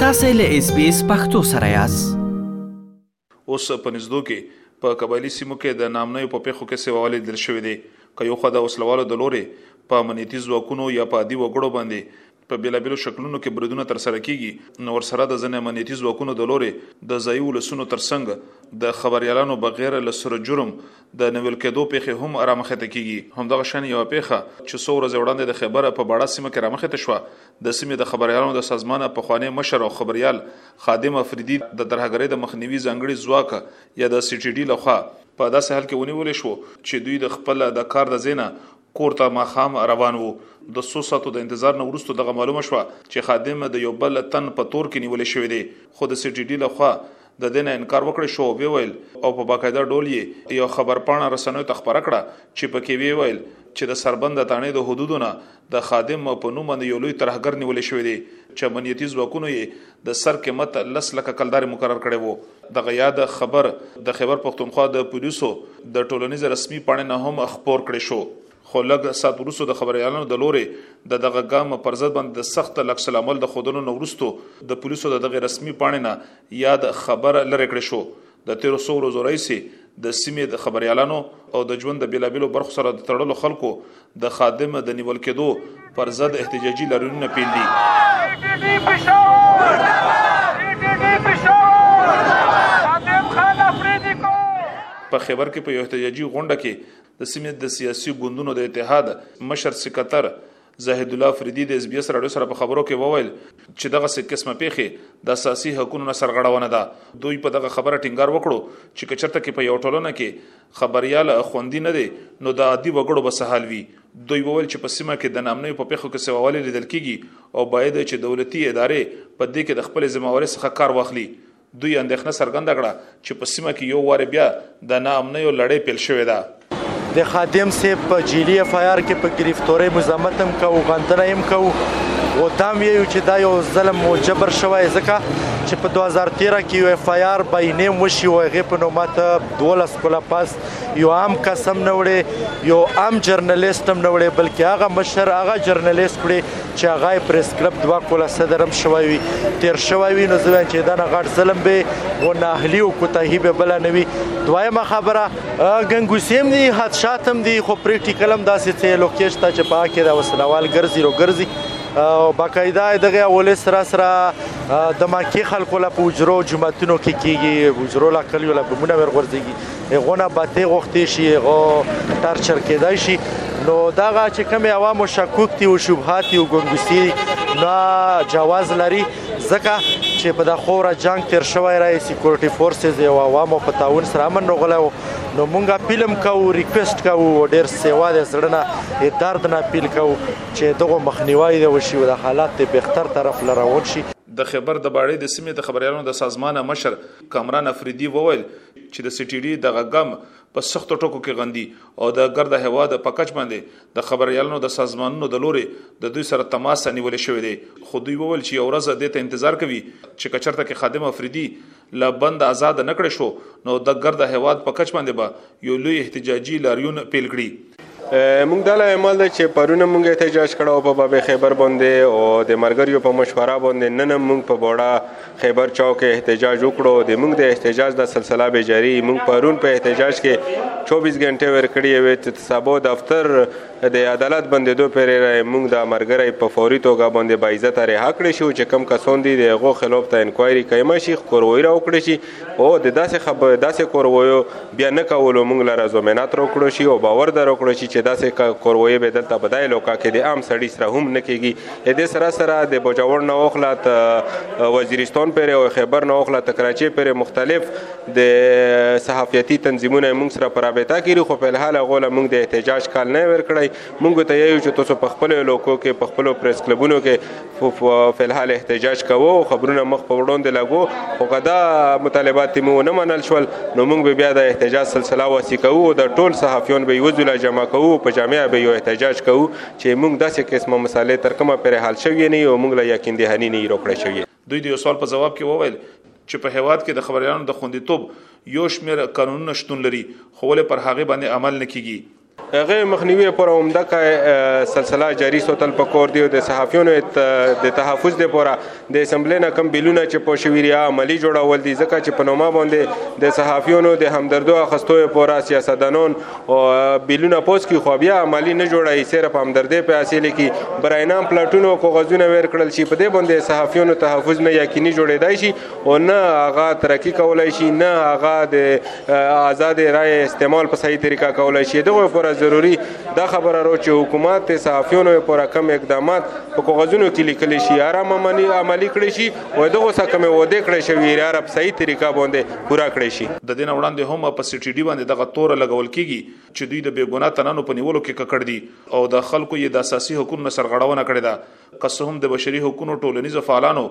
تاسو له اس بي اس پختو سره یاست. اوس په نږدو کې په قبایلي سیمو کې د ناامنیو په پېښو کې سوال لیدل شوی دی. که یو خوا د وسلوالو د لورې په امنیتي ځواکونو یا په عادي وګړو باندې په بېلابېلو شکلونو کې بریدونه ترسره کېږي، نو ورسره د ځینې امنیتي ځواکونو د لورې د ځايي ولسونو ترڅنګ د خبریالانو بغیر له سره جرم د نه ویل کېدو پېښې هم رامخته کېږي. همدغه شان یوه پېښه چې څو ورځې وړاندې د خېبر په باړه سیمه کې رامخته شوه، د سیمې د خبریالانو د سازمان پخوانی مشر او خبریال خادم افریدي د ترهګرۍ د مخنیوي ځانګړي ځواک یا د سي ټي ډي له خوا په داسې حال کې ونیول شو چې دوی د خپل د کار د ځای نه کور ته ماښام روان وو د څو ساعتو د انتظار نه وروسته دغه معلومه شوه چې خادم د یو بل تن په تور کې نیول شوی دی خو د سی ټي ډي لخوا د دې نه انکار وکړ شو او ویل او په باقاعده ډول یې یو خبرپاڼه رسنیو ته خبره کړه چې پکې وی ویل چې د سربند تانې د حدودو نه د خادم په نوم باندې یو لوی ترهګر نیول شوی دی چې امنیتي ځواکونو یې د سر قیمت لس لکه کلدارې مقرر کړی وو دغه یاد خبر د خیبر پښتونخوا د پولیسو د ټولنیز رسمي پاڼې نه هم خبر کړی شو خو لږ سات ورسو د خبريالانو د لوري د دغه ګام پر ضد باندې د سخت لکس العمل د خودونو نورستو د پولیسو د دغه رسمي پاڼې نه یاد خبر لری کړی شو د تیرو څو ورځو راهیسې د سیمې د خبریالانو او د ژوند د بیلابیلو برخو سره د تړلو خلکو د خادم د نیول کېدو پر ضد احتجاجي لاریونونه پیل دي په خبر کې په یو احتجاجي غونډه کې د سیمې د سیاسي ګوندونو د اتحاد مشر سکتر زاهد الله فریدي د اس بي اس رادیو سره په خبرو کې وویل چې دغه څه قسمه پیخي د اساسي حقوقو نه سرغړونه ده دوی په دغه خبره ټینګار وکړو چې کچرته کې په یو ټولنه کې خبريال خوندي نه دي نو د عادي وګړو به سهال وي دوی وویل چې په سیمه کې د نامنوي په پیښو کې سیواوالي لیدل کیږي او باید چې دولتي ادارې په دې کې د خپل ځمواري څخه کار واخلي دوی اندېښنه څرګنده کړه چې په سیمه کې یو وارې بیا د ناامنیو لړۍ پیل شوې ده د خادم صاحب په جیلی اف آی آر کې په گرفتوري مزمت هم کو غندنه هم کو او دا ویو چې دا یو ظلم مو جبر شوی ځکه چې په 2013 کې یو اف آی آر باینه وشي او هغه په نومات 12 کله پس یو عام کس هم نه وړي یو عام جرنالیست هم نه وړي بلکې هغه مشر هغه جرنالیست وړي چې هغه یې پریس کلب دوه کوله صدر هم شوی وي تېر شوی وي نو زه وایم چې دنه غټ ظلم به و ناهلي او کوتاهي به بله نه وي دویمه خبره ګنګوسې هم دي حادشات هم دي خو پریکټیکل هم داسې څه لوکیش ته چې په کې د وسلوال ګرځي رو ګرځي او باقاعده دغه اولې سره سره د ماکي خلکو لا پوجرو جمعتونو کې کیږي پوجرو لا کلیو لا بمونه ورغورځيږي هغو نه به تېغوښتې شي هغو ټرچر کېدای شي نو دغه چې کوم عوامو شکوک دي او شبهات دي او ګنګوسي نه جواز لري ځکه چې په د خوره جنگ تیر شوی رای سکیورټي فورسز او عوامو په تعاون سره امن راغلی وو نو مونږه پیلم کوو ریکوست کوو او ډیر سیوا د زړه نه درد نه پیل کوو چې دغه مخنیوي د وشي او د حالات ته بهتر طرف لروان شي د خیبر د باړې د سیمې د خبريالانو د سازمان مشر کامران افریدي وویل چې د سي ټي ډي دغه ګام په سختو ټکو کې غندي او د ګرد هواد په کچ باندې د خبريالانو د سازمانونو د لوري د دوی سره تماس نیول شوې دي خو دوی وویل چې یو ورځ د ته انتظار کوي چې کچرته کې خادم افریدي لا بند آزاد نکړې شو نو د ګرد هواد په کچ باندې به یو لوی احتجاجي لاریون پیل کړي موږ دا له امله ده چې پرونه موږ احتجاج کړی و په باب خیبر باندې او د ملګریو په مشوره باندې نن هم موږ په بوړه خیبر چوک کې احتجاج وکړو د موږ د احتجاج د سلسله به جاري موږ پرون په احتجاج کې 24 غنټه ورکړې وې چې سبا دفتر د عدالت بندیدو پرې را موږ د مرګري په فوري توګه باندې با عزت رها کړی شو چې کم کسان دي د غو خلاف ته انکوایري کایمه شي خبروي را وکړي شي او د داسې خبر داسې کورویو بیا نه کولو موږ لره زمینات روکړو شي او باور درو کړو شي چې داسې کورویې به دلته بدای لوکا کې د عام سړی سره هم نه کېږي اې دې سره سره د بوجاوړ نه اوخلا ته وزیرستان پرې او خیبر نه اوخلا ته کراچي پرې مختلف د صحافیتي تنظیمونه موږ سره پر رابطه کړي خو په الحال غوله موږ د احتجاج کال نه ورکړی موږ ته یو چې تاسو په خپل لوکو کې په خپل پریس کلبونو کې فی الحال احتجاج کوو خبرونه مخ په وړاندې لګو خو که دا مطالبات مو نه منل شول نو موږ به بیا د احتجاج سلسله واسي کوو او د ټول صحافیون به یو ځل جمع کوو په جامع به یو احتجاج کوو چې موږ داسې قسمه مسالې تر کومه پرې حل شوی نه یو موږ له یقین دهانی نه یو کړی شوی دوی د یو سوال په جواب کې وویل چې په هیواد کې د خبريالانو د خوندیتوب یو شمېر قانونونه شتون لري خو ولې پر هغه باندې عمل نه کیږي هغه مخنیوي پر عمده کا سلسله جاری سوتل پکور دی د صحافیونو د تحفظ د پوره د اسمبلی نه کم بیلونه چې په شویریا عملی جوړول دي ځکه چې په نوما باندې د صحافیونو د همدردو اخستو پوره سیاستدانون او بیلونه پوس کی خو بیا عملی نه جوړای صرف همدردې په حاصل کی براینام پلاټونو کاغذونه ور کړل شي په دې باندې صحافیونو تحفظ نه یقیني جوړیدای شي او نه هغه ترقی کولای شي نه هغه د آزاد رائے استعمال په صحیح طریقه کولای شي دغه پر ضروری دا خبره رو چې حکومت ته صحافیونو پر کم اقدامات په کاغذونو کې لیکل شي آرام عملی عملی کړی شي او دغه څه کوم و دې کړی شي عرب صحیح طریقه باندې پورا کړی شي د دین وړاندې هم په سټی ډی باندې دغه تور لګول کیږي چې دوی د بیګونه تنانو په نیولو کې ککړ دي او د خلکو یې د اساسي حقوقو سرغړونه کړې ده که څه هم د بشري حقوقو ټولنیزو فعالانو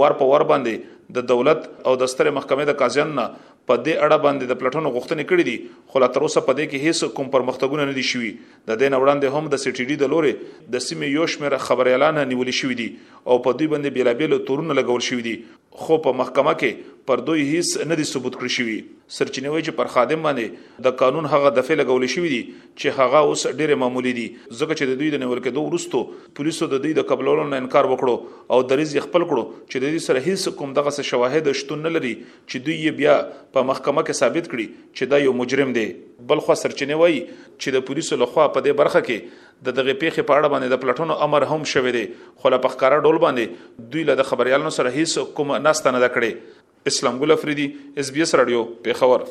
ور په ور باندې د دولت او د ستر محکمې د قاضیان نه په دې اړه باندې د پلټنو غوښتنې کړې دي خو لا تر اوسه په دې کې هیڅ کوم پرمختګونه نه دي شوي د دې نه وړاندې هم د سټي ډي د لوري د سیمې یو شمېر خبريالان نیول شوي دي او په دوی باندې بیلابیل تورونه لګول شوي دي خو په محکمه کې پر دوی هیڅ نه دي ثبوت کړی شوی سرچینه وایي چې پر خادم باندې د قانون هغه دفعه لګول شوې دي چې هغه اوس ډېر معمولی دي ځکه چې د دوی د نیول کېدو وروسته پولیسو د دوی د قبلولو نه انکار وکړو او دریز خپل کړو چې د دوی سره هیڅ کوم دغه شواهد شتون نه لري چې دوی یې بیا په محکمه کې ثابت کړي چې دا یو مجرم دی بلخوا سرچینه وایي چې د پولیسو لخوا په دې برخه کې د دغه پیښې په اړه باندې د پلټنو امر هم شوی دی خو لا په ښکارا ډول باندې دوی له خبريالانو سره هیڅ کوم ناسته نه کړې اسلام ګل افریدي اس بي اس رادیو پیښور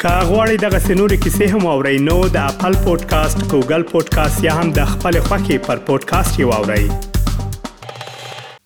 که غواړئ دغه سنوري کیسې هم او رینو د خپل پودکاسټ ګوګل پودکاسټ یا هم د خپل خاكي پر پودکاسټ یو اورئ